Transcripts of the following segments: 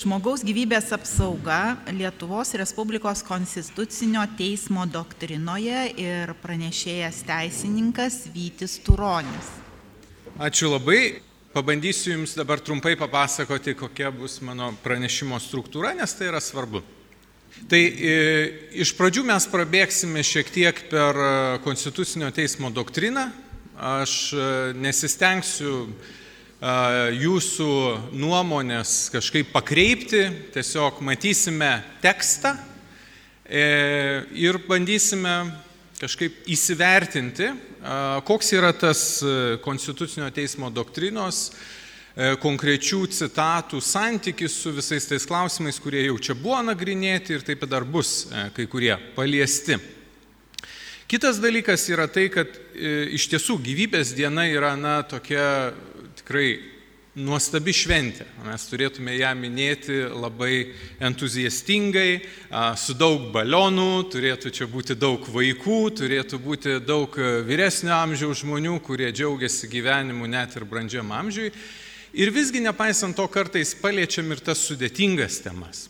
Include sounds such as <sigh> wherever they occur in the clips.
Žmogaus gyvybės apsauga Lietuvos Respublikos konstitucinio teismo doktrinoje ir pranešėjas teisininkas Vytis Turonis. Ačiū labai. Pabandysiu Jums dabar trumpai papasakoti, kokia bus mano pranešimo struktūra, nes tai yra svarbu. Tai e, iš pradžių mes prabėgsime šiek tiek per e, Konstitucinio teismo doktriną. Aš e, nesistengsiu jūsų nuomonės kažkaip pakreipti, tiesiog matysime tekstą e, ir bandysime kažkaip įsivertinti, koks yra tas e, Konstitucinio teismo doktrinos e, konkrečių citatų santykis su visais tais klausimais, kurie jau čia buvo nagrinėti ir taip dar bus kai kurie paliesti. Kitas dalykas yra tai, kad iš tiesų gyvybės diena yra na, tokia tikrai nuostabi šventė. Mes turėtume ją minėti labai entuziastingai, su daug balionų, turėtų čia būti daug vaikų, turėtų būti daug vyresnio amžiaus žmonių, kurie džiaugiasi gyvenimu net ir brandžiam amžiui. Ir visgi nepaisant to kartais paliečiam ir tas sudėtingas temas.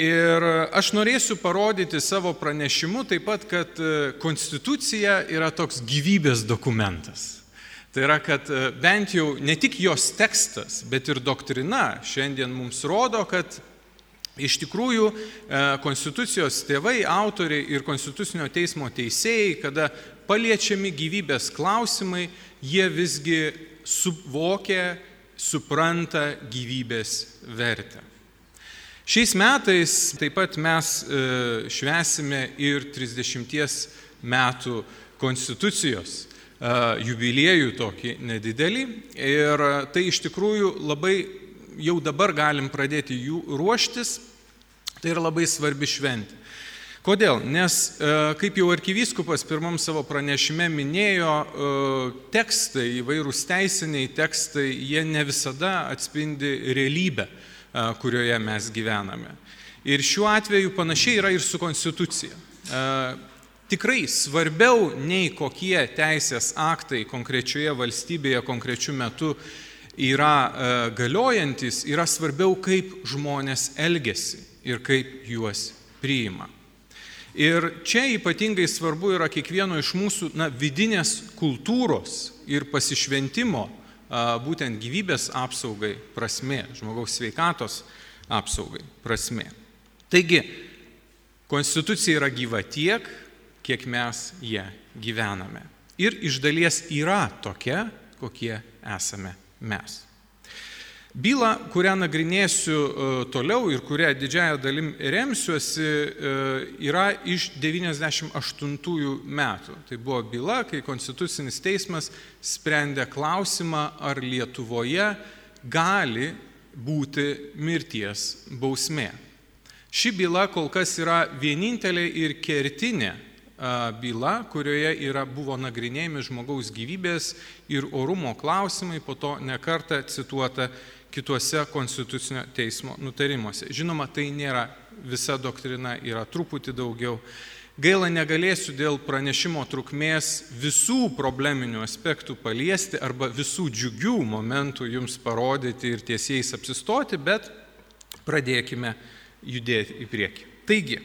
Ir aš norėsiu parodyti savo pranešimu taip pat, kad konstitucija yra toks gyvybės dokumentas. Tai yra, kad e, bent jau ne tik jos tekstas, bet ir doktrina šiandien mums rodo, kad iš tikrųjų e, konstitucijos tėvai, autoriai ir konstitucinio teismo teisėjai, kada paliečiami gyvybės klausimai, jie visgi suvokia, supranta gyvybės vertę. Šiais metais taip pat mes e, švesime ir 30 metų konstitucijos jubiliejų tokį nedidelį ir tai iš tikrųjų labai jau dabar galim pradėti jų ruoštis, tai yra labai svarbi šventė. Kodėl? Nes, kaip jau arkivyskupas pirmam savo pranešime minėjo, tekstai, įvairūs teisiniai tekstai, jie ne visada atspindi realybę, kurioje mes gyvename. Ir šiuo atveju panašiai yra ir su konstitucija tikrai svarbiau nei kokie teisės aktai konkrečioje valstybėje konkrečiu metu yra e, galiojantis, yra svarbiau, kaip žmonės elgesi ir kaip juos priima. Ir čia ypatingai svarbu yra kiekvieno iš mūsų na, vidinės kultūros ir pasišventimo, būtent gyvybės apsaugai prasme, žmogaus sveikatos apsaugai prasme. Taigi, konstitucija yra gyva tiek, kiek mes ją gyvename. Ir iš dalies yra tokia, kokie esame mes. Byla, kurią nagrinėsiu e, toliau ir kurią didžiąją dalim remsiuosi, e, yra iš 98 metų. Tai buvo byla, kai Konstitucinis teismas sprendė klausimą, ar Lietuvoje gali būti mirties bausmė. Ši byla kol kas yra vienintelė ir kertinė byla, kurioje yra, buvo nagrinėjami žmogaus gyvybės ir orumo klausimai, po to nekarta cituota kituose konstitucinio teismo nutarimuose. Žinoma, tai nėra visa doktrina, yra truputį daugiau. Gaila negalėsiu dėl pranešimo trukmės visų probleminių aspektų paliesti arba visų džiugių momentų jums parodyti ir tiesiais apsistoti, bet pradėkime judėti į priekį. Taigi,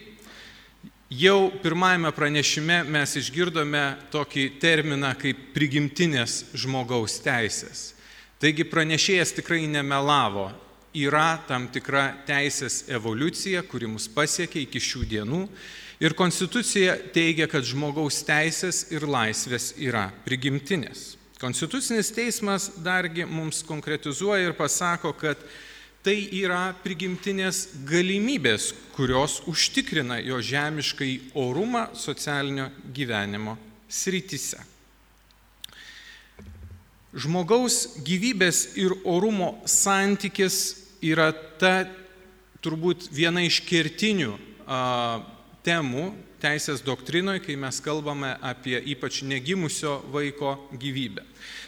Jau pirmajame pranešime mes išgirdome tokį terminą kaip prigimtinės žmogaus teisės. Taigi pranešėjas tikrai nemelavo. Yra tam tikra teisės evoliucija, kuri mus pasiekė iki šių dienų. Ir Konstitucija teigia, kad žmogaus teisės ir laisvės yra prigimtinės. Konstitucinis teismas dargi mums konkretizuoja ir pasako, kad tai yra prigimtinės galimybės, kurios užtikrina jo žemiškai orumą socialinio gyvenimo srityse. Žmogaus gyvybės ir orumo santykis yra ta turbūt viena iš kertinių a, temų teisės doktrinoje, kai mes kalbame apie ypač negimusio vaiko gyvybę.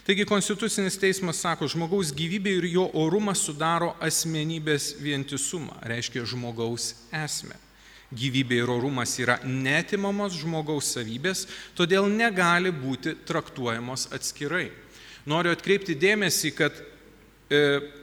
Taigi Konstitucinis teismas sako, žmogaus gyvybė ir jo orumas sudaro asmenybės vientisumą, reiškia žmogaus esmę. Gyvybė ir orumas yra netimamos žmogaus savybės, todėl negali būti traktuojamos atskirai. Noriu atkreipti dėmesį, kad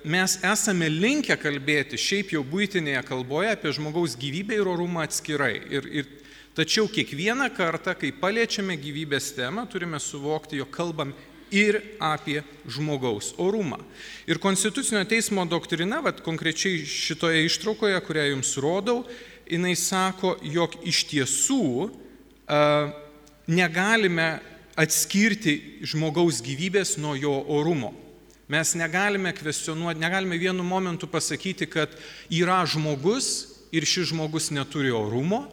mes esame linkę kalbėti šiaip jau būtinėje kalboje apie žmogaus gyvybę ir orumą atskirai. Ir, ir, tačiau kiekvieną kartą, kai paliečiame gyvybės temą, turime suvokti, jog kalbam ir apie žmogaus orumą. Ir Konstitucinio teismo doktrina, vat, konkrečiai šitoje ištraukoje, kurią jums rodau, jinai sako, jog iš tiesų uh, negalime atskirti žmogaus gyvybės nuo jo orumo. Mes negalime kvestionuoti, negalime vienu momentu pasakyti, kad yra žmogus ir šis žmogus neturi orumo,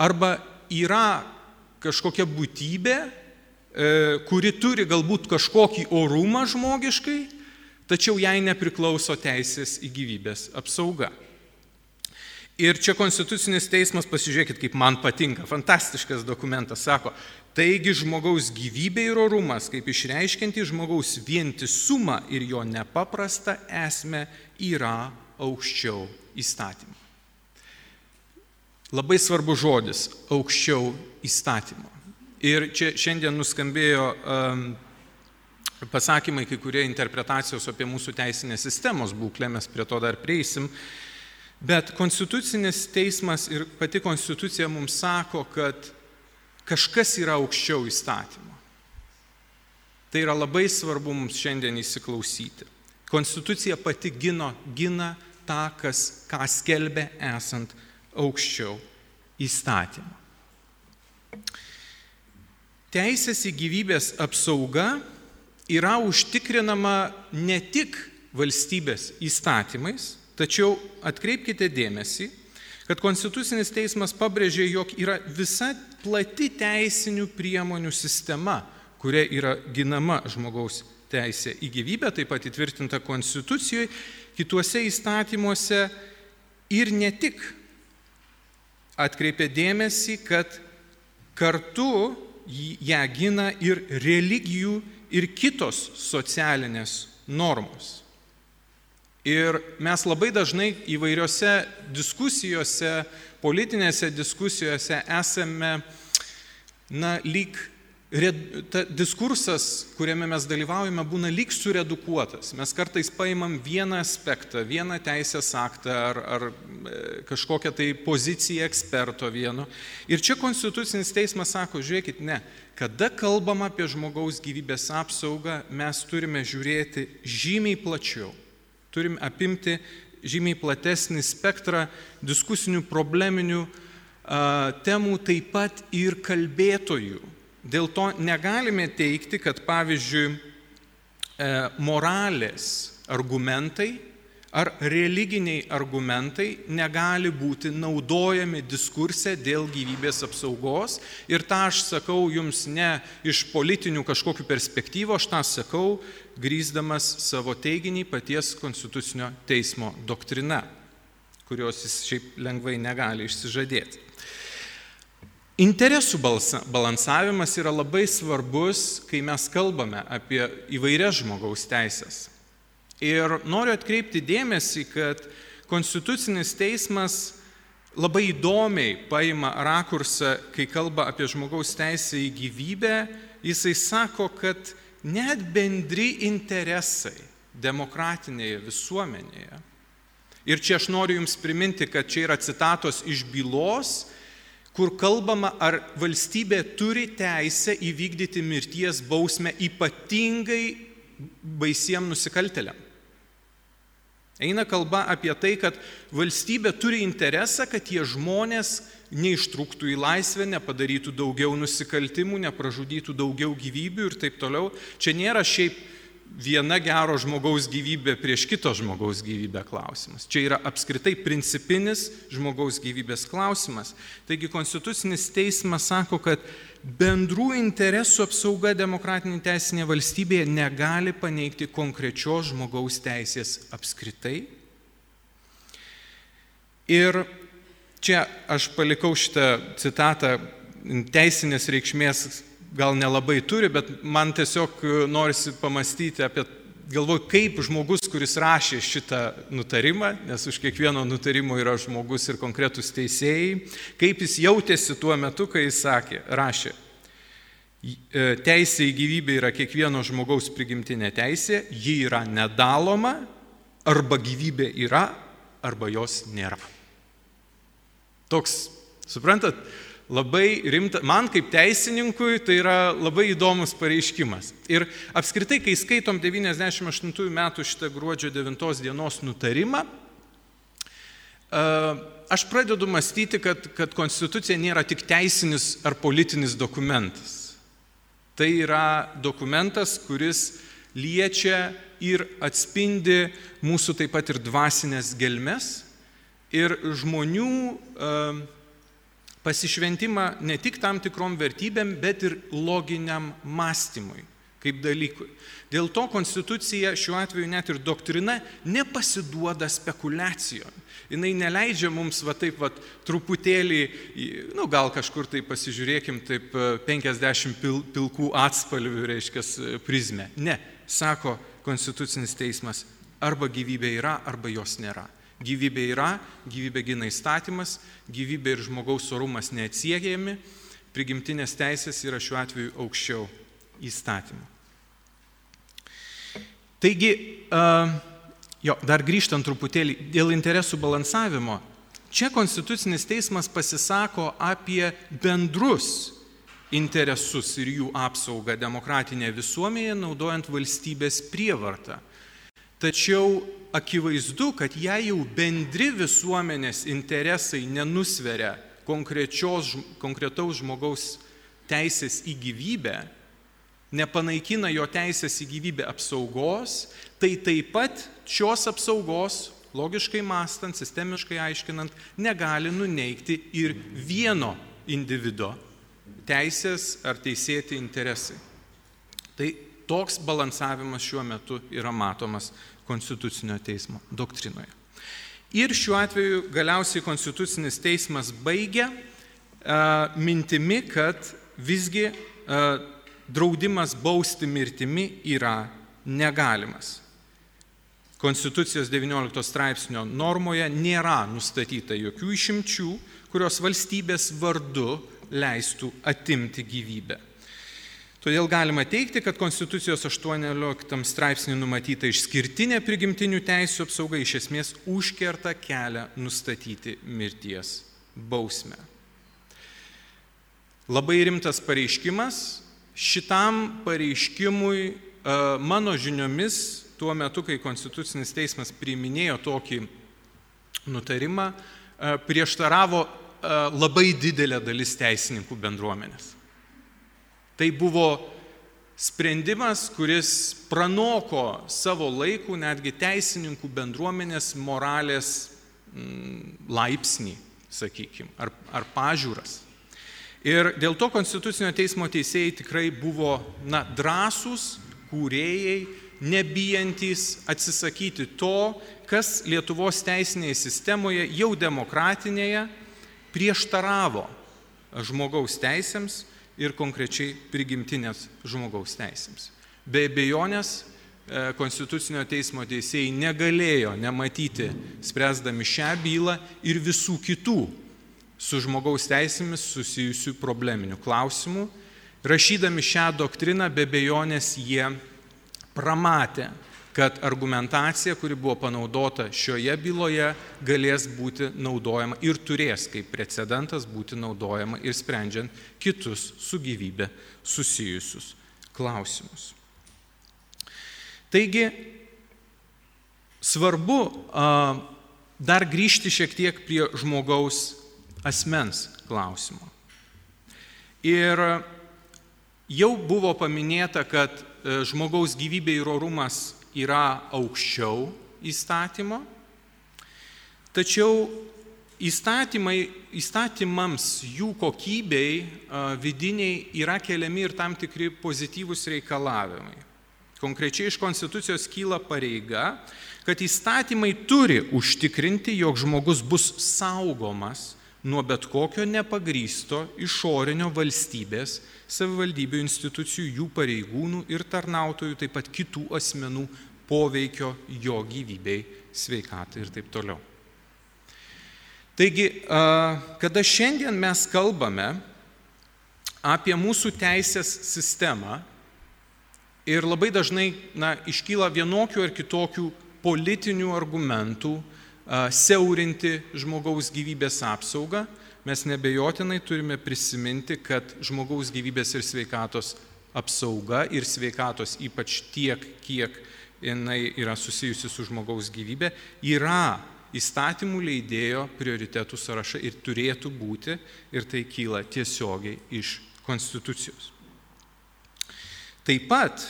arba yra kažkokia būtybė, e, kuri turi galbūt kažkokį orumą žmogiškai, tačiau jai nepriklauso teisės į gyvybės apsauga. Ir čia Konstitucinis teismas, pasižiūrėkit, kaip man patinka, fantastiškas dokumentas, sako, taigi žmogaus gyvybė ir orumas, kaip išreiškinti žmogaus vientisumą ir jo nepaprastą esmę, yra aukščiau įstatymo. Labai svarbu žodis - aukščiau įstatymo. Ir čia šiandien nuskambėjo um, pasakymai, kai kurie interpretacijos apie mūsų teisinės sistemos būklę, mes prie to dar prieisim. Bet konstitucinis teismas ir pati konstitucija mums sako, kad kažkas yra aukščiau įstatymo. Tai yra labai svarbu mums šiandien įsiklausyti. Konstitucija pati gino, gina tą, kas, ką skelbė esant aukščiau įstatymo. Teisės į gyvybės apsauga yra užtikrinama ne tik valstybės įstatymais, Tačiau atkreipkite dėmesį, kad Konstitucinis teismas pabrėžė, jog yra visa plati teisinių priemonių sistema, kuria yra ginama žmogaus teisė į gyvybę, taip pat įtvirtinta Konstitucijoje, kituose įstatymuose ir ne tik atkreipė dėmesį, kad kartu ją gina ir religijų ir kitos socialinės normos. Ir mes labai dažnai įvairiose diskusijose, politinėse diskusijose esame, na, lyg ta, diskursas, kuriame mes dalyvaujame, būna lyg suredukuotas. Mes kartais paimam vieną aspektą, vieną teisės aktą ar, ar e, kažkokią tai poziciją eksperto vieno. Ir čia Konstitucinis teismas sako, žiūrėkit, ne, kada kalbam apie žmogaus gyvybės apsaugą, mes turime žiūrėti žymiai plačiau Turim apimti žymiai platesnį spektrą diskusinių probleminių a, temų, taip pat ir kalbėtojų. Dėl to negalime teikti, kad pavyzdžiui e, moralės argumentai ar religiniai argumentai negali būti naudojami diskurse dėl gyvybės apsaugos. Ir tą aš sakau jums ne iš politinių kažkokių perspektyvų, aš tą sakau grįsdamas savo teiginį paties Konstitucinio teismo doktrina, kurios jis šiaip lengvai negali išsižadėti. Interesų balansavimas yra labai svarbus, kai mes kalbame apie įvairias žmogaus teisės. Ir noriu atkreipti dėmesį, kad Konstitucinis teismas labai įdomiai paima rakursą, kai kalba apie žmogaus teisę į gyvybę, jisai sako, kad net bendri interesai demokratinėje visuomenėje. Ir čia aš noriu Jums priminti, kad čia yra citatos iš bylos, kur kalbama, ar valstybė turi teisę įvykdyti mirties bausmę ypatingai baisiem nusikaltėliam. Eina kalba apie tai, kad valstybė turi interesą, kad tie žmonės neištrūktų į laisvę, nepadarytų daugiau nusikaltimų, nepražudytų daugiau gyvybių ir taip toliau. Čia nėra šiaip viena gero žmogaus gyvybė prieš kito žmogaus gyvybę klausimas. Čia yra apskritai principinis žmogaus gyvybės klausimas. Taigi Konstitucinis teismas sako, kad bendrų interesų apsauga demokratinė teisinė valstybėje negali paneigti konkrečios žmogaus teisės apskritai. Ir čia aš palikau šitą citatą teisinės reikšmės gal nelabai turi, bet man tiesiog e, norisi pamastyti apie, galvoju, kaip žmogus, kuris rašė šitą nutarimą, nes už kiekvieno nutarimo yra žmogus ir konkretus teisėjai, kaip jis jautėsi tuo metu, kai jis sakė, rašė, E, teisė į gyvybę yra kiekvieno žmogaus prigimtinė teisė, ji yra nedaloma, arba gyvybė yra, arba jos nėra. Toks, suprantat, labai rimta, man kaip teisininkui tai yra labai įdomus pareiškimas. Ir apskritai, kai skaitom 98 metų šitą gruodžio 9 dienos nutarimą, aš pradedu mąstyti, kad, kad konstitucija nėra tik teisinis ar politinis dokumentas. Tai yra dokumentas, kuris liečia ir atspindi mūsų taip pat ir dvasinės gelmes ir žmonių uh, pasišventimą ne tik tam tikrom vertybėm, bet ir loginiam mąstymui kaip dalykui. Dėl to konstitucija šiuo atveju net ir doktrina nepasiduoda spekulacijom jinai neleidžia mums va taip va truputėlį, nu gal kažkur tai pasižiūrėkim taip 50 e, pil, pilkų atspalvių, reiškia, e, prizmę. Ne, sako Konstitucinis teismas, arba gyvybė yra, arba jos nėra. Gyvybė yra, gyvybė gina įstatymas, gyvybė ir žmogaus orumas neatsiejami, prigimtinės teisės yra šiuo atveju aukščiau įstatymų. Taigi, Jo, dar grįžtant truputėlį dėl interesų balansavimo. Čia Konstitucinis teismas pasisako apie bendrus interesus ir jų apsaugą demokratinėje visuomenėje, naudojant valstybės prievartą. Tačiau akivaizdu, kad jei jau bendri visuomenės interesai nenusveria konkretaus žmogaus teisės į gyvybę, nepanaikina jo teisės į gyvybę apsaugos, tai taip pat šios apsaugos, logiškai mastant, sistemiškai aiškinant, negali nuneikti ir vieno individo teisės ar teisėti interesai. Tai toks balansavimas šiuo metu yra matomas Konstitucinio teismo doktrinoje. Ir šiuo atveju galiausiai Konstitucinis teismas baigia mintimi, kad visgi draudimas bausti mirtimi yra negalimas. Konstitucijos 19 straipsnio normoje nėra nustatyta jokių išimčių, kurios valstybės vardu leistų atimti gyvybę. Todėl galima teikti, kad Konstitucijos 18 straipsnį numatyta išskirtinė prigimtinių teisų apsauga iš esmės užkerta kelią nustatyti mirties bausmę. Labai rimtas pareiškimas. Šitam pareiškimui mano žiniomis tuo metu, kai Konstitucinis teismas priiminėjo tokį nutarimą, e, prieštaravo e, labai didelė dalis teisininkų bendruomenės. Tai buvo sprendimas, kuris pranoko savo laikų netgi teisininkų bendruomenės moralės mm, laipsnį, sakykime, ar, ar pažiūras. Ir dėl to Konstitucinio teismo teisėjai tikrai buvo na, drąsūs, kūrėjai nebijantis atsisakyti to, kas Lietuvos teisinėje sistemoje, jau demokratinėje, prieštaravo žmogaus teisėms ir konkrečiai prigimtinės žmogaus teisėms. Be abejonės, e, Konstitucinio teismo teisėjai negalėjo nematyti, spręsdami šią bylą ir visų kitų su žmogaus teisėmis susijusių probleminių klausimų. Rašydami šią doktriną, be abejonės jie pramatė, kad argumentacija, kuri buvo panaudota šioje byloje, galės būti naudojama ir turės kaip precedentas būti naudojama ir sprendžiant kitus su gyvybė susijusius klausimus. Taigi, svarbu a, dar grįžti šiek tiek prie žmogaus asmens klausimo. Ir jau buvo paminėta, kad E, žmogaus gyvybė ir orumas yra aukščiau įstatymo, tačiau įstatymams, jų kokybei vidiniai yra keliami ir tam tikri pozityvūs reikalavimai. Konkrečiai iš Konstitucijos kyla pareiga, kad įstatymai turi užtikrinti, jog žmogus bus saugomas nuo bet kokio nepagrysto išorinio valstybės, savivaldybių institucijų, jų pareigūnų ir tarnautojų, taip pat kitų asmenų poveikio jo gyvybei, sveikatai ir taip toliau. Taigi, kada šiandien mes kalbame apie mūsų teisės sistemą ir labai dažnai na, iškyla vienokių ar kitokių politinių argumentų a, siaurinti žmogaus gyvybės apsaugą, mes nebejotinai turime prisiminti, kad žmogaus gyvybės ir sveikatos apsauga ir sveikatos ypač tiek, kiek jinai yra susijusi su žmogaus gyvybė, yra įstatymų leidėjo prioritetų sąrašai ir turėtų būti, ir tai kyla tiesiogiai iš Konstitucijos. Taip pat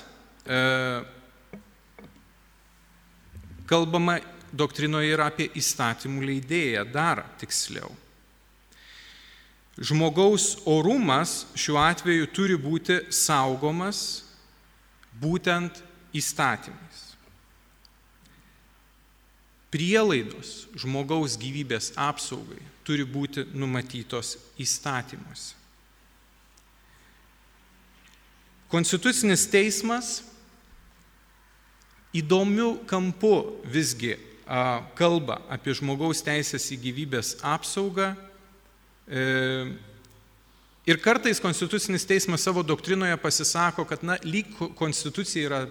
e, kalbama doktrinoje ir apie įstatymų leidėją, dar tiksliau. Žmogaus orumas šiuo atveju turi būti saugomas būtent įstatymais. Prielaidos žmogaus gyvybės apsaugai turi būti numatytos įstatymuose. Konstitucinis teismas įdomių kampų visgi kalba apie žmogaus teisės į gyvybės apsaugą. E, ir kartais Konstitucinis teismas savo doktrinoje pasisako, kad, na, lyg Konstitucija yra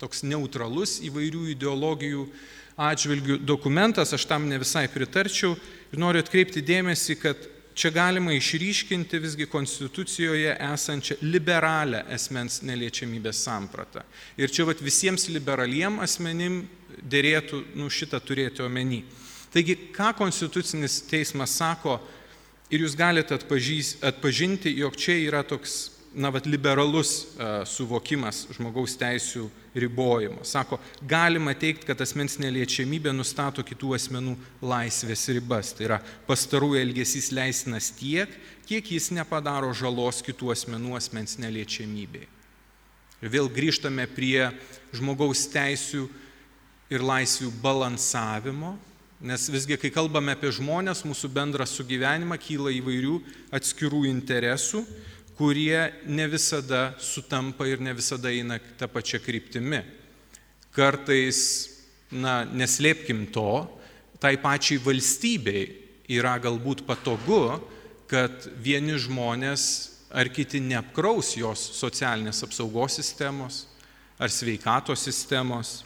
toks neutralus įvairių ideologijų atžvilgių dokumentas, aš tam ne visai pritarčiau ir noriu atkreipti dėmesį, kad čia galima išryškinti visgi Konstitucijoje esančią liberalią esmens neliečiamybės sampratą. Ir čia vat, visiems liberaliem asmenim dėrėtų nu, šitą turėti omeny. Taigi, ką Konstitucinis teismas sako, ir jūs galite atpažinti, jog čia yra toks na, vat, liberalus uh, suvokimas žmogaus teisų ribojimo. Sako, galima teikti, kad asmens neliečiamybė nustato kitų asmenų laisvės ribas. Tai yra pastarųjų elgesys leisinas tiek, kiek jis nepadaro žalos kitų asmenų asmens neliečiamybei. Ir vėl grįžtame prie žmogaus teisų ir laisvių balansavimo, nes visgi, kai kalbame apie žmonės, mūsų bendrą sugyvenimą kyla įvairių atskirų interesų kurie ne visada sutampa ir ne visada eina tą pačią kryptimį. Kartais, na, neslėpkim to, tai pačiai valstybei yra galbūt patogu, kad vieni žmonės ar kiti neapkraus jos socialinės apsaugos sistemos ar sveikatos sistemos.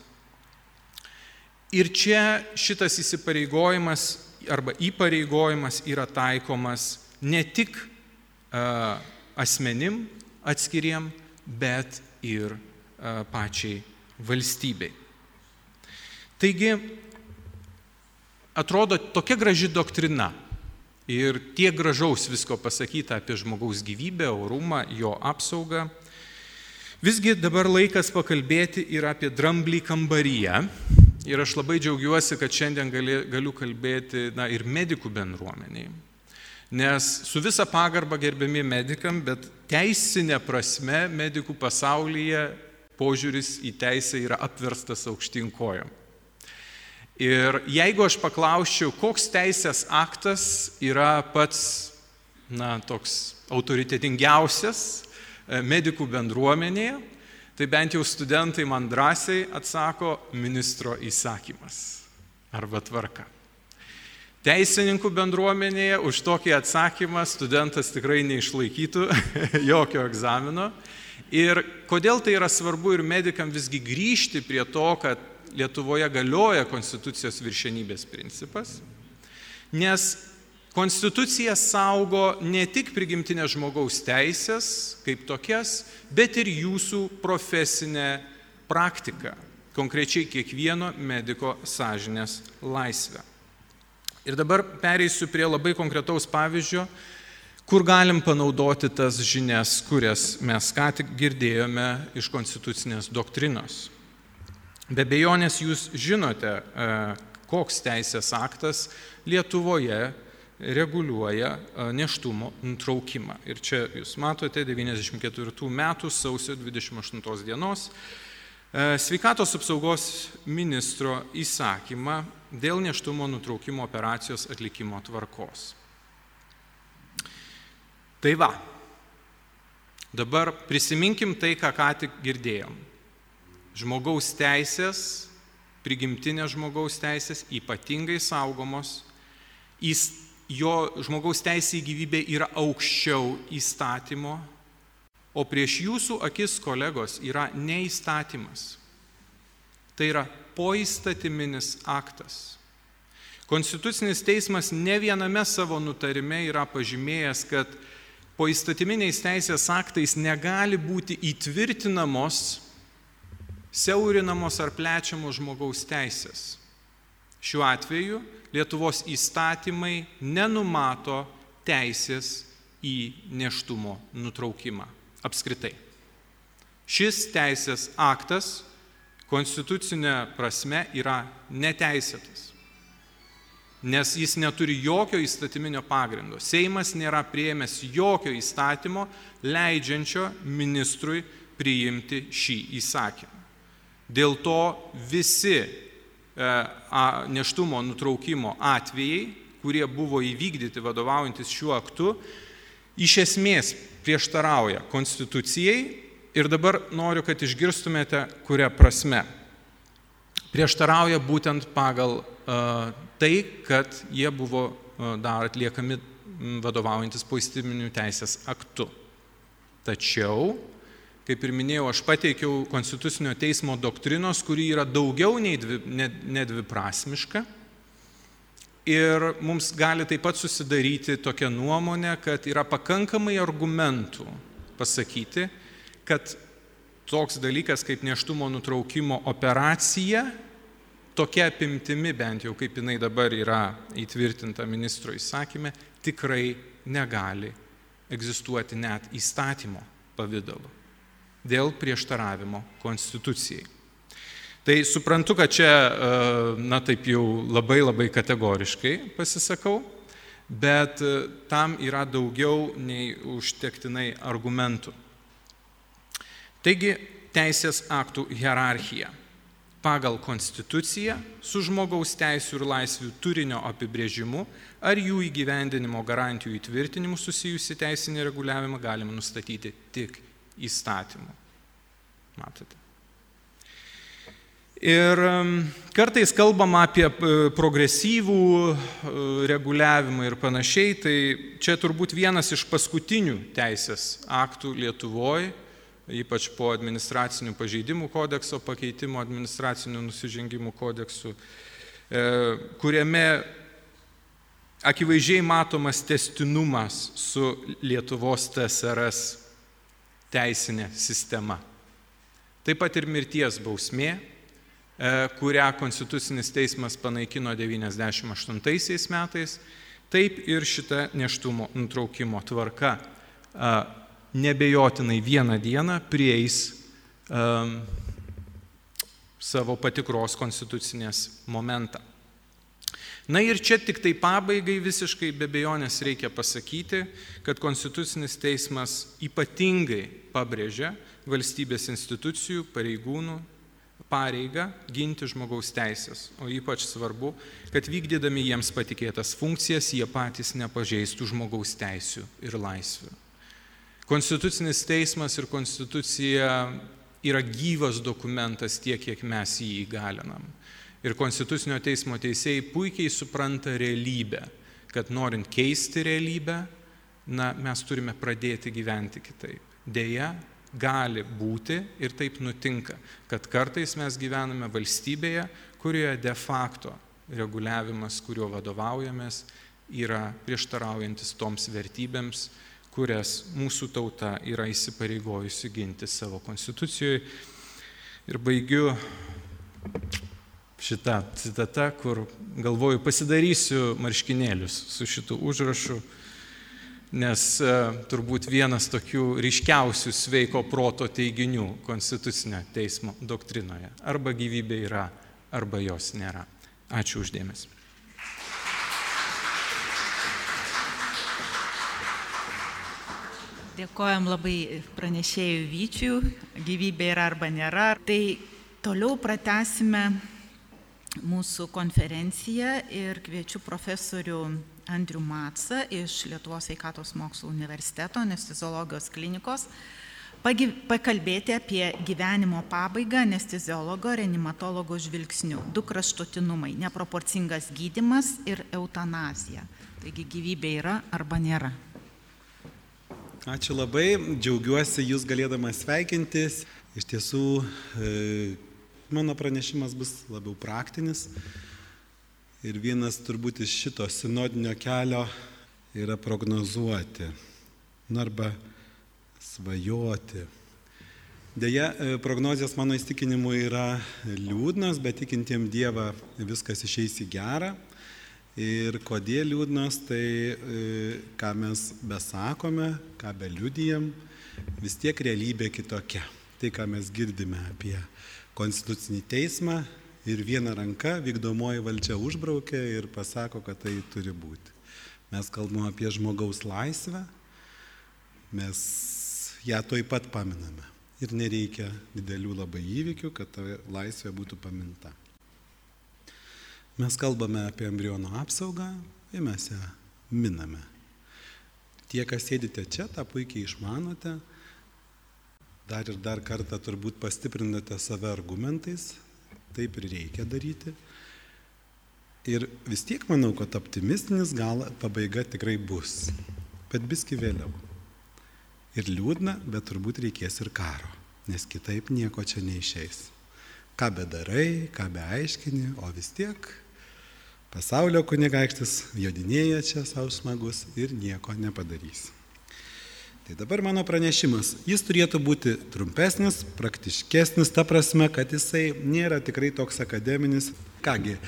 Ir čia šitas įsipareigojimas arba įpareigojimas yra taikomas ne tik uh, asmenim atskiriem, bet ir e, pačiai valstybei. Taigi, atrodo tokia graži doktrina ir tiek gražaus visko pasakyta apie žmogaus gyvybę, orumą, jo apsaugą. Visgi dabar laikas pakalbėti ir apie dramblį kambaryje. Ir aš labai džiaugiuosi, kad šiandien gali, galiu kalbėti na, ir medikų bendruomeniai. Nes su visa pagarba gerbiami medikam, bet teisinė prasme medikų pasaulyje požiūris į teisę yra apverstas aukštinkojom. Ir jeigu aš paklausčiau, koks teisės aktas yra pats, na, toks autoritetingiausias e, medikų bendruomenėje, tai bent jau studentai man drąsiai atsako ministro įsakymas arba tvarka. Teisininkų bendruomenėje už tokį atsakymą studentas tikrai neišlaikytų <laughs> jokio egzamino. Ir kodėl tai yra svarbu ir medikam visgi grįžti prie to, kad Lietuvoje galioja konstitucijos viršenybės principas, nes konstitucija saugo ne tik prigimtinės žmogaus teisės kaip tokias, bet ir jūsų profesinę praktiką, konkrečiai kiekvieno mediko sąžinės laisvę. Ir dabar pereisiu prie labai konkretaus pavyzdžio, kur galim panaudoti tas žinias, kurias mes ką tik girdėjome iš konstitucinės doktrinos. Be bejonės jūs žinote, e, koks teisės aktas Lietuvoje reguliuoja neštumo nutraukimą. Ir čia jūs matote 94 metų sausio 28 dienos sveikatos apsaugos ministro įsakymą dėl neštumo nutraukimo operacijos atlikimo tvarkos. Tai va, dabar prisiminkim tai, ką ką tik girdėjom. Žmogaus teisės, prigimtinės žmogaus teisės ypatingai saugomos, jis, jo žmogaus teisė į gyvybę yra aukščiau įstatymo O prieš jūsų akis, kolegos, yra neįstatymas. Tai yra poįstatyminis aktas. Konstitucinis teismas ne viename savo nutarime yra pažymėjęs, kad poįstatyminiais teisės aktais negali būti įtvirtinamos, siaurinamos ar plečiamos žmogaus teisės. Šiuo atveju Lietuvos įstatymai nenumato teisės į neštumo nutraukimą apskritai. Šis teisės aktas konstitucinė prasme yra neteisėtas, nes jis neturi jokio įstatyminio pagrindo. Seimas nėra prieėmęs jokio įstatymo leidžiančio ministrui priimti šį įsakymą. Dėl to visi neštumo nutraukimo atvejai, kurie buvo įvykdyti vadovaujantis šiuo aktu, iš esmės prieštarauja konstitucijai ir dabar noriu, kad išgirstumėte, kuria prasme. Prieštarauja būtent pagal uh, tai, kad jie buvo uh, dar atliekami vadovaujantis poįstatyminių teisės aktu. Tačiau kaip ir minėjau, aš pateikiau Konstitucinio teismo doktrinos, kuri yra daugiau nei dvi, nedviprasmiška. Ir mums gali taip pat susidaryti tokia nuomonė, kad yra pakankamai argumentų pasakyti, kad toks dalykas kaip neštumo nutraukimo operacija, tokia apimtimi bent jau kaip jinai dabar yra įtvirtinta ministro įsakymė, tikrai negali egzistuoti net įstatymo pavydalu dėl prieštaravimo konstitucijai. Tai suprantu, kad čia, e, na taip jau labai labai kategoriškai pasisakau, bet e, tam yra daugiau nei užtektinai argumentų. Taigi, teisės aktų hierarchija. Pagal konstituciją su žmogaus teisų ir laisvių turinio apibrėžimu ar jų įgyvendinimo garantijų įtvirtinimu susijusi teisinį reguliavimą galima nustatyti tik įstatymų. Matote. Ir kartais kalbam apie e, progresyvų e, reguliavimą ir panašiai, tai čia turbūt vienas iš paskutinių teisės aktų Lietuvoje, ypač po administracinių pažeidimų kodekso pakeitimo administracinių nusižengimų kodeksų, e, kuriame akivaizdžiai matomas testinumas su Lietuvos TSRS teisinė sistema. Taip pat ir mirties bausmė, e, kurią Konstitucinis teismas panaikino 98 metais, taip ir šita neštumo nutraukimo tvarka e, nebejotinai vieną dieną prieis um, savo patikros konstitucinės momentą. Na ir čia tik tai pabaigai visiškai be bejonės reikia pasakyti, kad Konstitucinis teismas ypatingai pabrėžia valstybės institucijų, pareigūnų pareigą ginti žmogaus teisės. O ypač svarbu, kad vykdydami jiems patikėtas funkcijas jie patys nepažeistų žmogaus teisų ir laisvių. Konstitucinis teismas ir konstitucija yra gyvas dokumentas tiek, kiek mes jį įgalinam. Ir Konstitucinio teismo teisėjai puikiai supranta realybę, kad norint keisti realybę, na, mes turime pradėti gyventi kitaip. Deja, gali būti ir taip nutinka, kad kartais mes gyvename valstybėje, kurioje de facto reguliavimas, kuriuo vadovaujamės, yra prieštaraujantis toms vertybėms, kurias mūsų tauta yra įsipareigojusi ginti savo konstitucijoje. Ir baigiu šita citata, kur galvoju pasidarysiu marškinėlius su šitu užrašu, nes e, turbūt vienas tokių ryškiausių sveiko proto teiginių konstitucinio teismo doktrinoje. Arba gyvybė yra, arba jos nėra. Ačiū uždėmesi. Dėkojam labai pranešėjų Vyčių, gyvybė yra arba nėra. Tai toliau pratesime mūsų konferenciją ir kviečiu profesorių Andrių Matsą iš Lietuvos sveikatos mokslo universiteto anesteziologijos klinikos pakalbėti apie gyvenimo pabaigą anesteziologo reanimatologo žvilgsniu. Du kraštutinumai - neproporcingas gydimas ir eutanazija. Taigi gyvybė yra arba nėra. Ačiū labai, džiaugiuosi jūs galėdamas sveikintis. Iš tiesų, e, mano pranešimas bus labiau praktinis. Ir vienas turbūt iš šito sinodinio kelio yra prognozuoti, nu arba svajoti. Deja, e, prognozijas mano įstikinimu yra liūdnas, bet tikintiem Dievą viskas išeis į gerą. Ir kodėl liūdnas, tai e, ką mes besakome, ką beliudijam, vis tiek realybė kitokia. Tai, ką mes girdime apie konstitucinį teismą ir viena ranka vykdomoji valdžia užbraukia ir pasako, kad tai turi būti. Mes kalbame apie žmogaus laisvę, mes ją toj pat paminame. Ir nereikia didelių labai įvykių, kad ta laisvė būtų paminta. Mes kalbame apie embriono apsaugą ir mes ją miname. Tie, kas sėdite čia, tą puikiai išmanote, dar ir dar kartą turbūt pastiprinate save argumentais, taip ir reikia daryti. Ir vis tiek manau, kad optimistinis gal pabaiga tikrai bus, bet biski vėliau. Ir liūdna, bet turbūt reikės ir karo, nes kitaip nieko čia neišeis. Ką bedarai, ką beaiškini, o vis tiek Pasaulio kunigaikštis jodinėja čia savo smagus ir nieko nepadarys. Tai dabar mano pranešimas. Jis turėtų būti trumpesnis, praktiškesnis, ta prasme, kad jisai nėra tikrai toks akademinis. Kągi,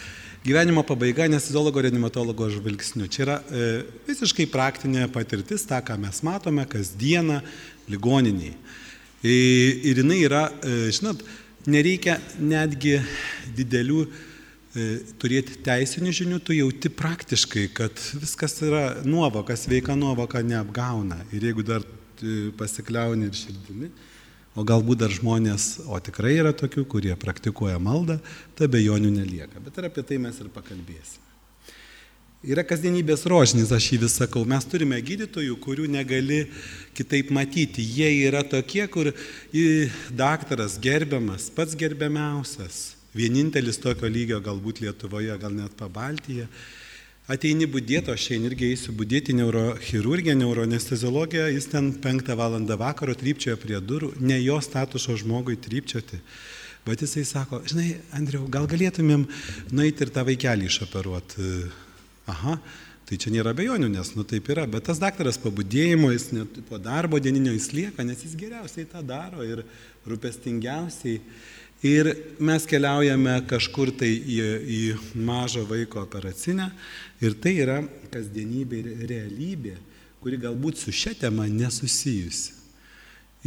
gyvenimo pabaiga nesizologo reanimatologo žvilgsniu. Čia yra e, visiškai praktinė patirtis, tą, ką mes matome kasdieną ligoniniai. E, ir jinai yra, e, žinot, nereikia netgi didelių turėti teisinių žinių, tu jauti praktiškai, kad viskas yra nuovoka, sveika nuovoka neapgauna. Ir jeigu dar e, pasikliauni ir širdimi, o galbūt dar žmonės, o tikrai yra tokių, kurie praktikuoja maldą, tai bejonių nelieka. Bet ir apie tai mes ir pakalbėsime. Yra kasdienybės rožinis, aš jį vis sakau. Mes turime gydytojų, kurių negali kitaip matyti. Jie yra tokie, kur daktaras gerbiamas, pats gerbiamiausias Vienintelis tokio lygio galbūt Lietuvoje, gal net pabaltyje. Ateini būdėti, aš šiandien irgi eisiu būdėti neurochirurgiją, neuronesteziologiją, jis ten penktą valandą vakaro trypčioja prie durų, ne jo statuso žmogui trypčioti. Bet jisai sako, žinai, Andriau, gal galėtumėm nueiti ir tą vaikelį išoperuoti. Aha, tai čia nėra bejonių, nes nu taip yra, bet tas daktaras pabudėjimo, jis net po darbo dieninio jis lieka, nes jis geriausiai tą daro ir rūpestingiausiai. Ir mes keliaujame kažkur tai į, į mažą vaiko operacinę ir tai yra kasdienybė ir realybė, kuri galbūt su šia tema nesusijusi.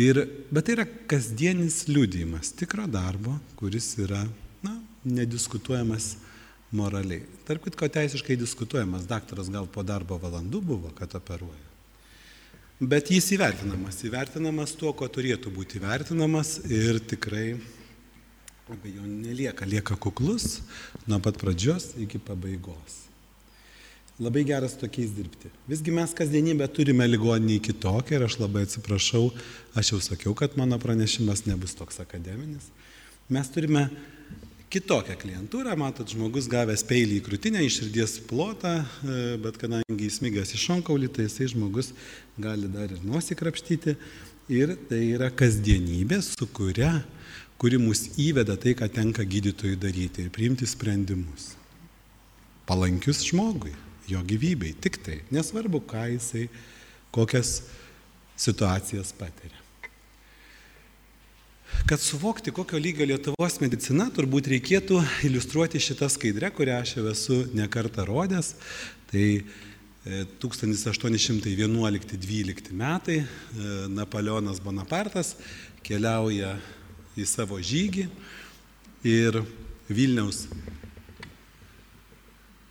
Ir, bet tai yra kasdienis liūdėjimas tikro darbo, kuris yra na, nediskutuojamas moraliai. Tarp kitko teisiškai diskutuojamas, daktaras gal po darbo valandų buvo, kad operuoja. Bet jis įvertinamas, įvertinamas tuo, ko turėtų būti įvertinamas ir tikrai abejonių nelieka, lieka kuklus nuo pat pradžios iki pabaigos. Labai geras tokiais dirbti. Visgi mes kasdienybę turime ligoninį kitokią ir aš labai atsiprašau, aš jau sakiau, kad mano pranešimas nebus toks akademinis. Mes turime kitokią klientūrą, matot, žmogus gavęs peilį į krūtinę, iš širdies plotą, e, bet kadangi įsmigęs į šonkaulį, tai jisai žmogus gali dar ir nosį krapštyti. Ir tai yra kasdienybė, su kuria kuri mus įveda tai, ką tenka gydytojui daryti ir priimti sprendimus. Palankius žmogui, jo gyvybei, tik tai, nesvarbu, ką jisai, kokias situacijas patiria. Kad suvokti, kokio lygio Lietuvos medicina, turbūt reikėtų iliustruoti šitą skaidrę, kurią aš jau esu nekartą rodęs. Tai 1811-12 metai e, Napoleonas Bonapartas keliauja į savo žygį ir Vilniaus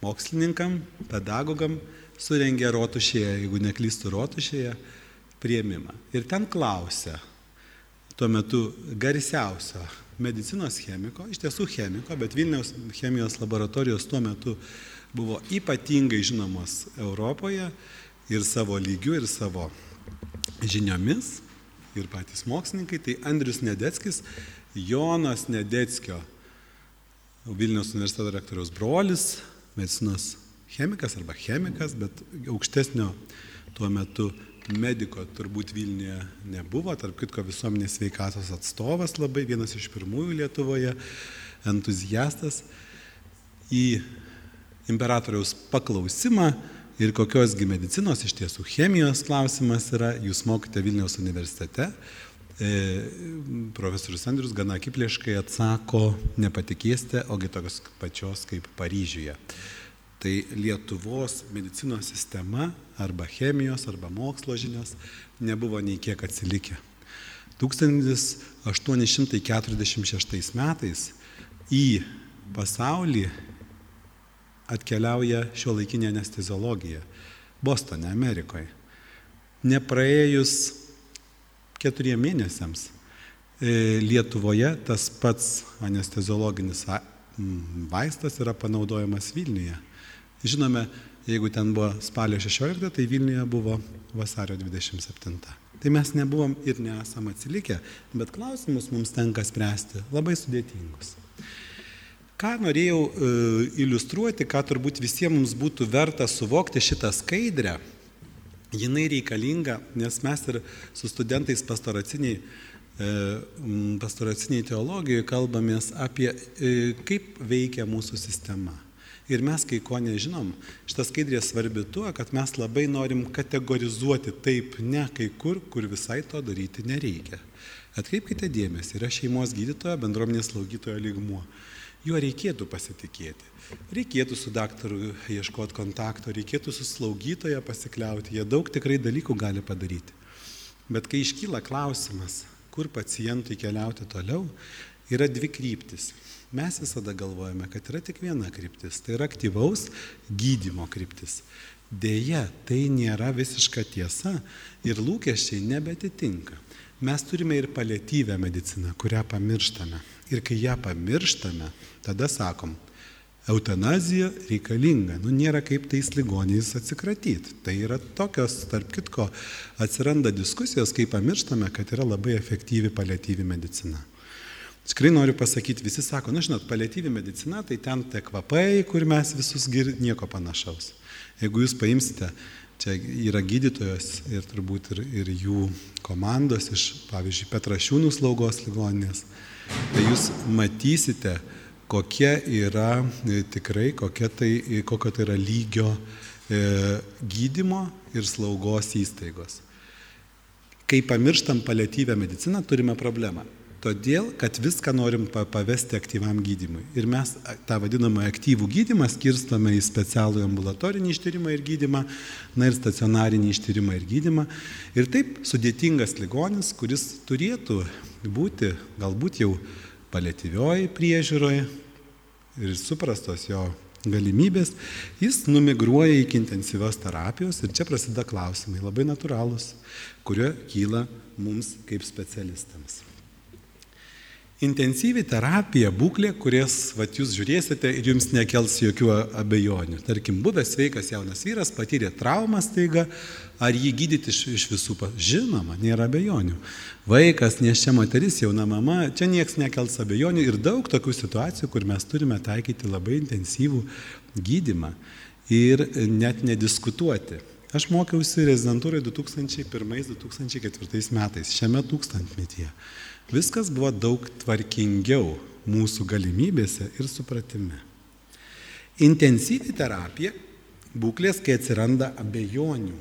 mokslininkam, pedagogam surengė rotušėje, jeigu neklystų rotušėje, prieimimą. Ir ten klausė tuo metu garsiausio medicinos chemiko, iš tiesų chemiko, bet Vilniaus chemijos laboratorijos tuo metu buvo ypatingai žinomos Europoje ir savo lygiu, ir savo žiniomis ir patys mokslininkai, tai Andrius Nedeckis, Jonas Nedeckio, Vilnius universiteto rektoriaus brolis, medicinos chemikas arba chemikas, bet aukštesnio tuo metu mediko turbūt Vilniuje nebuvo, tarp kitko visuomenės sveikatos atstovas labai, vienas iš pirmųjų Lietuvoje, entuziastas. Į imperatoriaus paklausimą ir kokiosgi medicinos iš tiesų chemijos klausimas yra, jūs mokite Vilniaus universitete. E, profesorius Andrius gana akiplėškai atsako, nepatikėsite, ogi tokios pačios kaip Paryžiuje. Tai Lietuvos medicinos sistema arba chemijos arba mokslo žinios nebuvo nei kiek atsilikę. 1846 metais į pasaulį atkeliauja šio laikinė anesteziologija Bostone, Amerikoje. Nepraėjus keturiem mėnesiams e, Lietuvoje tas pats anesteziologinis vaistas yra panaudojamas Vilniuje. Žinome, jeigu ten buvo spalio 16, tai Vilniuje buvo vasario 27. Tai mes nebuvom ir nesam atsilikę, bet klausimus mums tenka spręsti labai sudėtingus. Ką norėjau e, iliustruoti, ką turbūt visiems būtų verta suvokti šitą skaidrę, jinai reikalinga, nes mes ir su studentais pastoraciniai, e, pastoraciniai teologijoje kalbamės apie, e, kaip veikia mūsų sistema. Ir mes kai ko nežinom, šita skaidrė svarbi tuo, kad mes labai norim kategorizuoti taip, ne kai kur, kur visai to daryti nereikia. Atkreipkite dėmesį, yra šeimos gydytojo, bendruomenės slaugytojo lygmuo juo reikėtų pasitikėti. Reikėtų su daktaru ieškoti kontakto, reikėtų su slaugytoja pasikliauti, jie daug tikrai dalykų gali padaryti. Bet kai iškyla klausimas, kur pacientui keliauti toliau, yra dvi kryptis. Mes visada galvojame, kad yra tik viena kryptis, tai yra aktyvaus gydimo kryptis. Deja, tai nėra visiška tiesa ir lūkesčiai nebetitinka. Mes turime ir paliatyvę mediciną, kurią pamirštame. Ir kai ją pamirštame, tada sakom, eutanazija reikalinga. Nu, nėra kaip tais ligoniais atsikratyti. Tai yra tokios, tarp kitko, atsiranda diskusijos, kai pamirštame, kad yra labai efektyvi paliatyvi medicina. Tikrai noriu pasakyti, visi sako, na žinot, paliatyvi medicina, tai ten tie kvapai, kur mes visus gir, nieko panašaus. Jeigu jūs paimsite, čia yra gydytojos ir turbūt ir, ir jų komandos iš, pavyzdžiui, Petrašiūnų slaugos ligoninės, tai jūs matysite, kokia yra e, tikrai, kokia tai, e, kokio tai yra lygio e, gydimo ir slaugos įstaigos. Kai pamirštam paliatyvę mediciną, turime problemą. Todėl, kad viską norim pavesti aktyviam gydimui. Ir mes tą vadinamą aktyvų gydimą skirstome į specialų ambulatorinį ištyrimą ir gydimą, na ir stacionarinį ištyrimą ir gydimą. Ir taip sudėtingas ligonis, kuris turėtų būti galbūt jau paliatyvioji priežiūroje ir suprastos jo galimybės, jis numigruoja iki intensyvios terapijos ir čia prasideda klausimai labai natūralūs, kurio kyla mums kaip specialistams. Intensyvi terapija būklė, kurias vat, jūs žiūrėsite ir jums nekels jokių abejonių. Tarkim, buvęs sveikas jaunas vyras patyrė traumą staiga, ar jį gydyti iš, iš visų, žinoma, nėra abejonių. Vaikas, neščia moteris, jauna mama, čia niekas nekels abejonių ir daug tokių situacijų, kur mes turime taikyti labai intensyvų gydimą ir net nediskutuoti. Aš mokiausi rezidentūrai 2001-2004 metais, šiame tūkstantmetyje. Viskas buvo daug tvarkingiau mūsų galimybėse ir supratime. Intensyvi terapija būklės, kai atsiranda abejonių.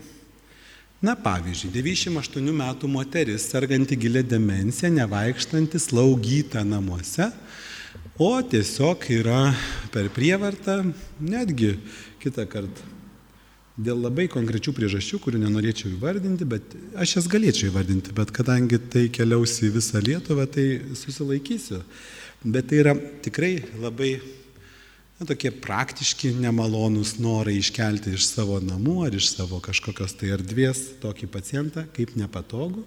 Na pavyzdžiui, 98 metų moteris, serganti gilė demencija, nevaikštanti slaugyta namuose, o tiesiog yra per prievartą, netgi kitą kartą dėl labai konkrečių priežasčių, kurių nenorėčiau įvardinti, bet aš jas galėčiau įvardinti, bet kadangi tai keliaus į visą Lietuvą, tai susilaikysiu. Bet tai yra tikrai labai na, tokie praktiški, nemalonūs norai iškelti iš savo namų ar iš savo kažkokios tai erdvės tokį pacientą kaip nepatogu.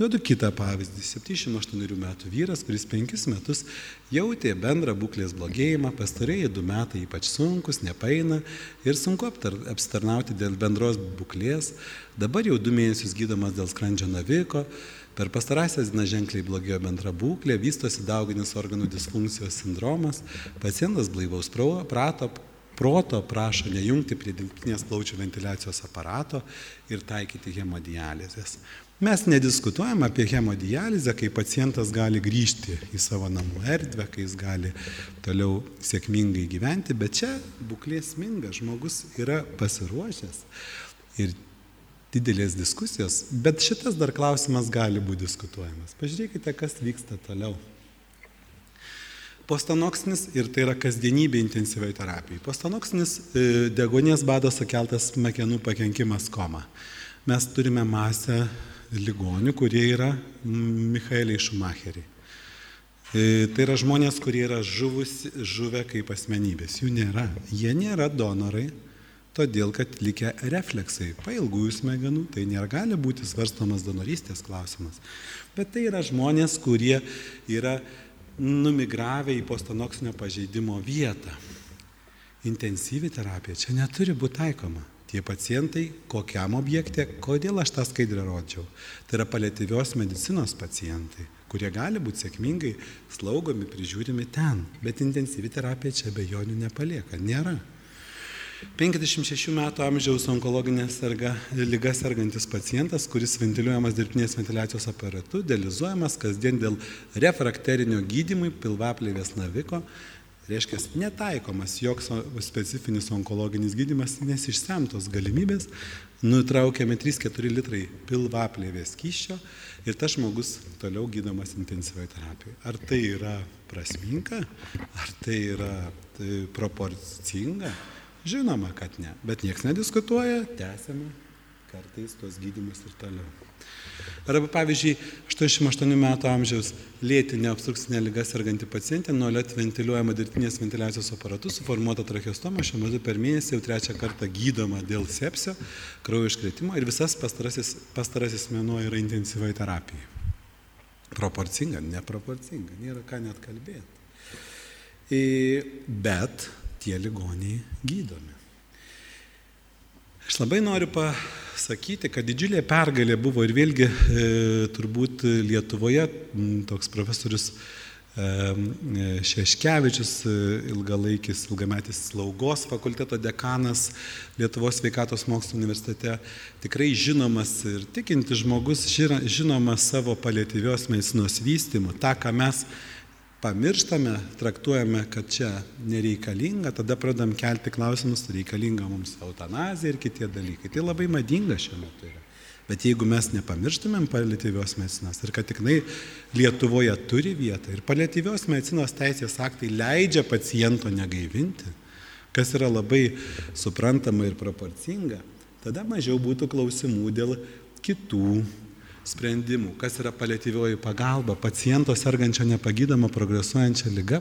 Duodu kitą pavyzdį. 78 metų vyras, kuris penkis metus jautė bendrą būklės blogėjimą, pastarėjai du metai ypač sunkus, nepaina ir sunku apstarnauti dėl bendros būklės. Dabar jau du mėnesius gydomas dėl skrandžio naviko. Per pastarąsias dienas ženkliai blogėjo bendra būklė, vystosi dauginis organų disfunkcijos sindromas, pacientas blaivaus prato proto, prašo nejungti prie dirbtinės plaučių ventiliacijos aparato ir taikyti hemodializės. Mes nediskutuojam apie hemodializę, kai pacientas gali grįžti į savo namų erdvę, kai jis gali toliau sėkmingai gyventi, bet čia būklė sminga, žmogus yra pasiruošęs ir didelės diskusijos, bet šitas dar klausimas gali būti diskutuojamas. Pažiūrėkite, kas vyksta toliau. Postanoksinis ir tai yra kasdienybė intensyviai terapijai. Postanoksinis e, degonės bado sukeltas smegenų pakenkimas koma. Mes turime masę ligonių, kurie yra Michaeliai Šumacheriai. E, tai yra žmonės, kurie yra žuvusi, žuvę kaip asmenybės. Jų nėra. Jie nėra donorai, todėl kad likę refleksai, pailgųjų smegenų, tai nėra gali būti svarstomas donorystės klausimas. Bet tai yra žmonės, kurie yra numigravę į postanoksinio pažeidimo vietą. Intensyvi terapija čia neturi būti taikoma. Tie pacientai, kokiam objekte, kodėl aš tą skaidrę rodžiau. Tai yra paliatyvios medicinos pacientai, kurie gali būti sėkmingai slaugomi, prižiūrimi ten. Bet intensyvi terapija čia bejonių nepalieka. Nėra. 56 metų amžiaus onkologinė serga, lyga sergantis pacientas, kuris ventiliuojamas dirbtinės ventiliacijos aparatu, dializuojamas kasdien dėl refrakterinio gydymui pilvaplėvės naviko, reiškia, netaikomas joks specifinis onkologinis gydymas, nes išsemtos galimybės, nutraukiami 3-4 litrai pilvaplėvės kyščio ir tas žmogus toliau gydomas intensyviai terapijoje. Ar tai yra prasminga, ar tai yra tai proporcinga? Žinoma, kad ne, bet niekas nediskutuoja, tęsiame kartais tuos gydymus ir toliau. Arba pavyzdžiui, 88 metų amžiaus lėtinė obstrukcinė lyga serganti pacientė nuolat ventiliuojama dirbtinės ventiliacijos aparatu, suformuota tracheostoma, šiuo metu per mėnesį jau trečią kartą gydoma dėl sepsio, kraujo iškretimo ir visas pastarasis, pastarasis mėnuo yra intensyviai terapija. Proporcinga, neproporcinga, nėra ką net kalbėti. Bet tie ligoniai gydomi. Aš labai noriu pasakyti, kad didžiulė pergalė buvo ir vėlgi e, turbūt Lietuvoje toks profesorius e, Šeškevičius, e, ilgalaikis, ilgametis slaugos fakulteto dekanas Lietuvos sveikatos mokslo universitete, tikrai žinomas ir tikinti žmogus, žinomas savo paliatyvios medicinos vystimu, tą, ką mes pamirštame, traktuojame, kad čia nereikalinga, tada pradam kelti klausimus, reikalinga mums eutanazija ir kitie dalykai. Tai labai madinga šiuo metu yra. Bet jeigu mes nepamirštumėm paliatyvios medicinos ir kad tikrai Lietuvoje turi vietą ir paliatyvios medicinos teisės aktai leidžia paciento negaivinti, kas yra labai suprantama ir proporcinga, tada mažiau būtų klausimų dėl kitų sprendimų, kas yra paliatyvioji pagalba paciento sergančio nepagydama progresuojančią lygą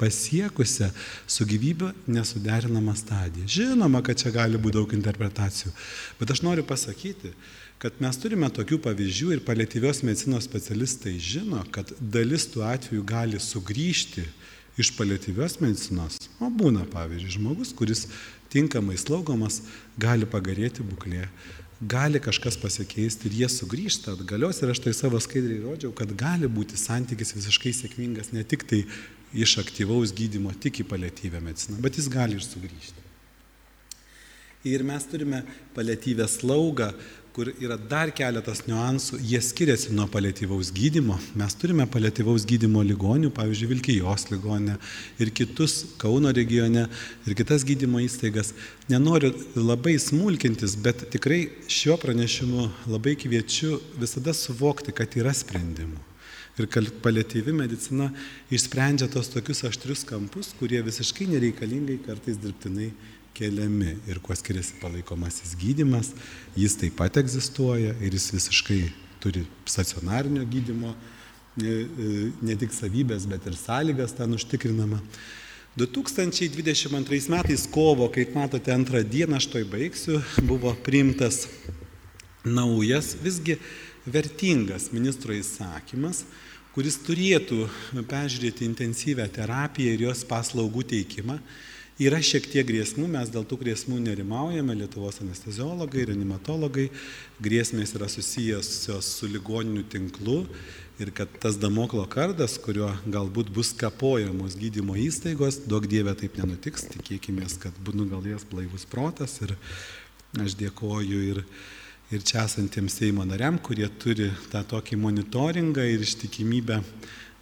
pasiekusią su gyvybė nesuderinamą stadiją. Žinoma, kad čia gali būti daug interpretacijų, bet aš noriu pasakyti, kad mes turime tokių pavyzdžių ir paliatyvios medicinos specialistai žino, kad dalis tų atvejų gali sugrįžti iš paliatyvios medicinos. O būna, pavyzdžiui, žmogus, kuris tinkamai slaugomas, gali pagerėti būklė gali kažkas pasikeisti ir jie sugrįžta atgalios ir aš tai savo skaidriai rodžiau, kad gali būti santykis visiškai sėkmingas ne tik tai iš aktyvaus gydimo, tik į paliatyvę mediciną, bet jis gali ir sugrįžti. Ir mes turime paliatyvę slaugą, kur yra dar keletas niuansų, jie skiriasi nuo paliatyvaus gydimo. Mes turime paliatyvaus gydimo ligonių, pavyzdžiui, Vilkijos ligonę ir kitus Kauno regione ir kitas gydimo įstaigas. Nenoriu labai smulkintis, bet tikrai šiuo pranešimu labai kviečiu visada suvokti, kad yra sprendimų. Ir paliatyvi medicina išsprendžia tos tokius aštrius kampus, kurie visiškai nereikalingai kartais dirbtinai keliami ir kuo skiriasi palaikomasis gydimas, jis taip pat egzistuoja ir jis visiškai turi stacionarinio gydimo ne, e, ne tik savybės, bet ir sąlygas ten užtikrinama. 2022 metais kovo, kaip matote, antrą dieną, aš toj baigsiu, buvo priimtas naujas, visgi vertingas ministro įsakymas, kuris turėtų peržiūrėti intensyvę terapiją ir jos paslaugų teikimą Yra šiek tiek grėsmų, mes dėl tų grėsmų nerimaujame, Lietuvos anesteziologai, reanimatologai, grėsmės yra susijęs su ligoninių tinklu ir kad tas damoklo kardas, kurio galbūt bus kapojamos gydymo įstaigos, daug dievė taip nenutiks, tikėkime, kad bus nugalės blaivus protas ir aš dėkoju ir, ir čia esantiems Seimo nariam, kurie turi tą tokį monitoringą ir ištikimybę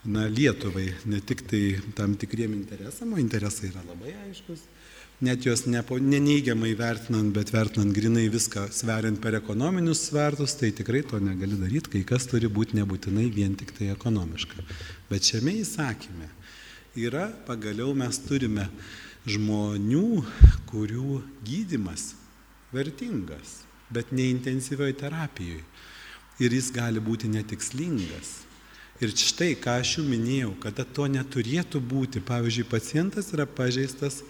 na, Lietuvai, ne tik tai tam tikriem interesam, o interesai yra labai aiškus net juos nepo, neneigiamai vertinant, bet vertinant grinai viską sveriant per ekonominius svertus, tai tikrai to negali daryti, kai kas turi būti nebūtinai vien tik tai ekonomiška. Bet šiame įsakyme yra, pagaliau mes turime žmonių, kurių gydimas vertingas, bet neintensyvioje terapijoje. Ir jis gali būti netikslingas. Ir štai, ką aš jau minėjau, kada to neturėtų būti, pavyzdžiui, pacientas yra pažeistas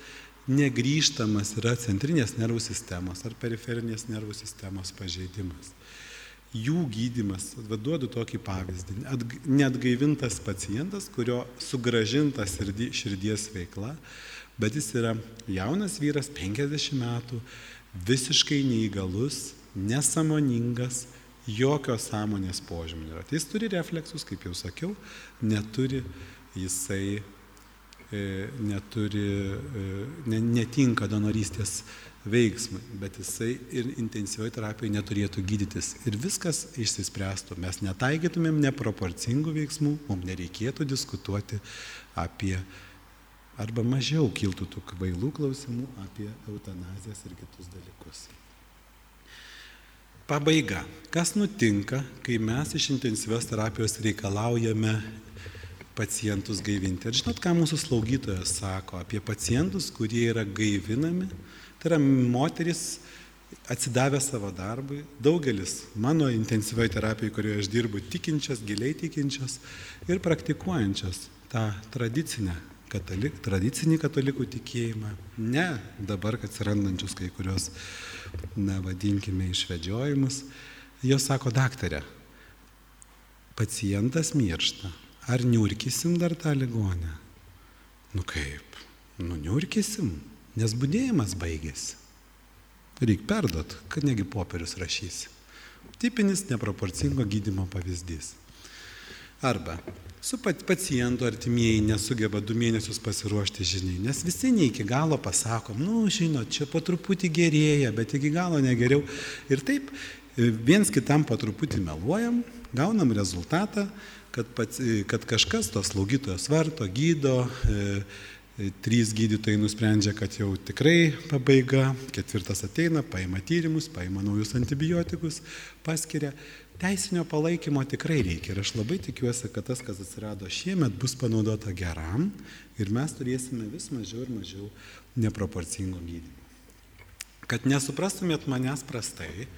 negryžtamas yra centrinės nervų sistemos ar periferinės nervų sistemos pažeidimas. Jų gydimas, vaduodu tokį pavyzdį, neatgaivintas pacientas, kurio sugražinta širdies veikla, bet jis yra jaunas vyras, 50 metų, visiškai neįgalus, nesamoningas, jokios sąmonės požymė nėra. Tai jis turi refleksus, kaip jau sakiau, neturi jisai E, neturi, e, ne, netinka donorystės veiksmui, bet jisai ir intensyvioje terapijoje neturėtų gydytis. Ir viskas išsispręstų. Mes netaikytumėm neproporcingų veiksmų, mums nereikėtų diskutuoti apie arba mažiau kiltų tų kvailų klausimų apie eutanazijas ir kitus dalykus. Pabaiga. Kas nutinka, kai mes iš intensyvios terapijos reikalaujame pacientus gaivinti. Ir žinot, ką mūsų slaugytojas sako apie pacientus, kurie yra gaivinami? Tai yra moteris atsidavę savo darbui, daugelis mano intensyvioje terapijoje, kurioje aš dirbu, tikinčias, giliai tikinčias ir praktikuojančias tą tradicinę katalik, tradicinį katalikų tikėjimą, ne dabar atsirandančius kai kurios, na, vadinkime, išvedžiojimus. Jos sako, daktarė, pacientas miršta, ar niurkysim dar tą ligonę? Nu kaip? Nu niurkysim, nes būdėjimas baigėsi. Reikia perdot, kad negi popierius rašysi. Tipinis neproporcingo gydimo pavyzdys. Arba su pacientu artimieji nesugeba du mėnesius pasiruošti žiniai, nes visi ne iki galo pasakom, nu, žinot, čia po truputį gerėja, bet iki galo negeriau. Ir taip viens kitam po truputį meluojam, gaunam rezultatą, kad, pats, kad kažkas tos slaugytojos varto, gydo, e, e, trys gydytojai nusprendžia, kad jau tikrai pabaiga, ketvirtas ateina, paima tyrimus, paima naujus antibiotikus, paskiria. Teisinio palaikymo tikrai reikia ir aš labai tikiuosi, kad tas, kas atsirado šiemet, bus panaudota geram ir mes turėsime vis mažiau ir mažiau neproporcingo gydymo. Kad nesuprastumėt manęs prastai,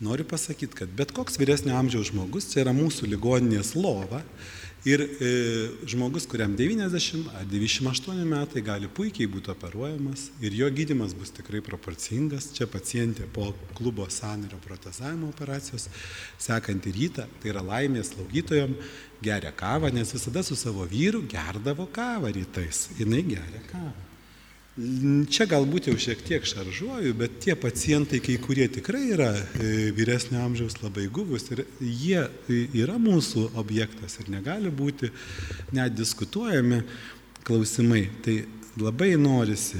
Noriu pasakyti, kad bet koks vyresnio amžiaus žmogus, čia yra mūsų ligoninės lova ir e, žmogus, kuriam 90 ar 98 metai gali puikiai būti operuojamas ir jo gydimas bus tikrai proporcingas. Čia pacientė po klubo sąnario protezavimo operacijos sekantį rytą, tai yra laimės slaugytojom, geria kavą, nes visada su savo vyru gerdavo kavą rytais. Jis geria kavą. Čia galbūt jau šiek tiek šaržuoju, bet tie pacientai, kai kurie tikrai yra e, vyresnio amžiaus labai guvus ir jie yra mūsų objektas ir negali būti net diskutuojami klausimai. Tai labai norisi,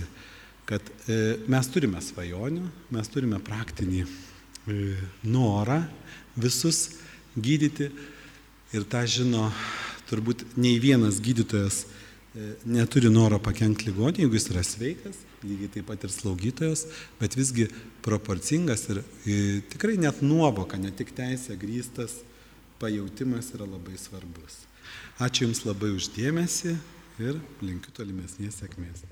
kad e, mes turime svajonių, mes turime praktinį e, norą visus gydyti ir tą žino turbūt nei vienas gydytojas E, neturi noro pakengti ligonį, jeigu jis yra sveikas, lygiai taip pat ir slaugytojas, bet visgi proporcingas ir, ir e, tikrai net nuovoka, ne tik teisė grįstas pajautimas yra labai svarbus. Ačiū Jums labai uždėmesi ir linkiu tolimesnės sėkmės.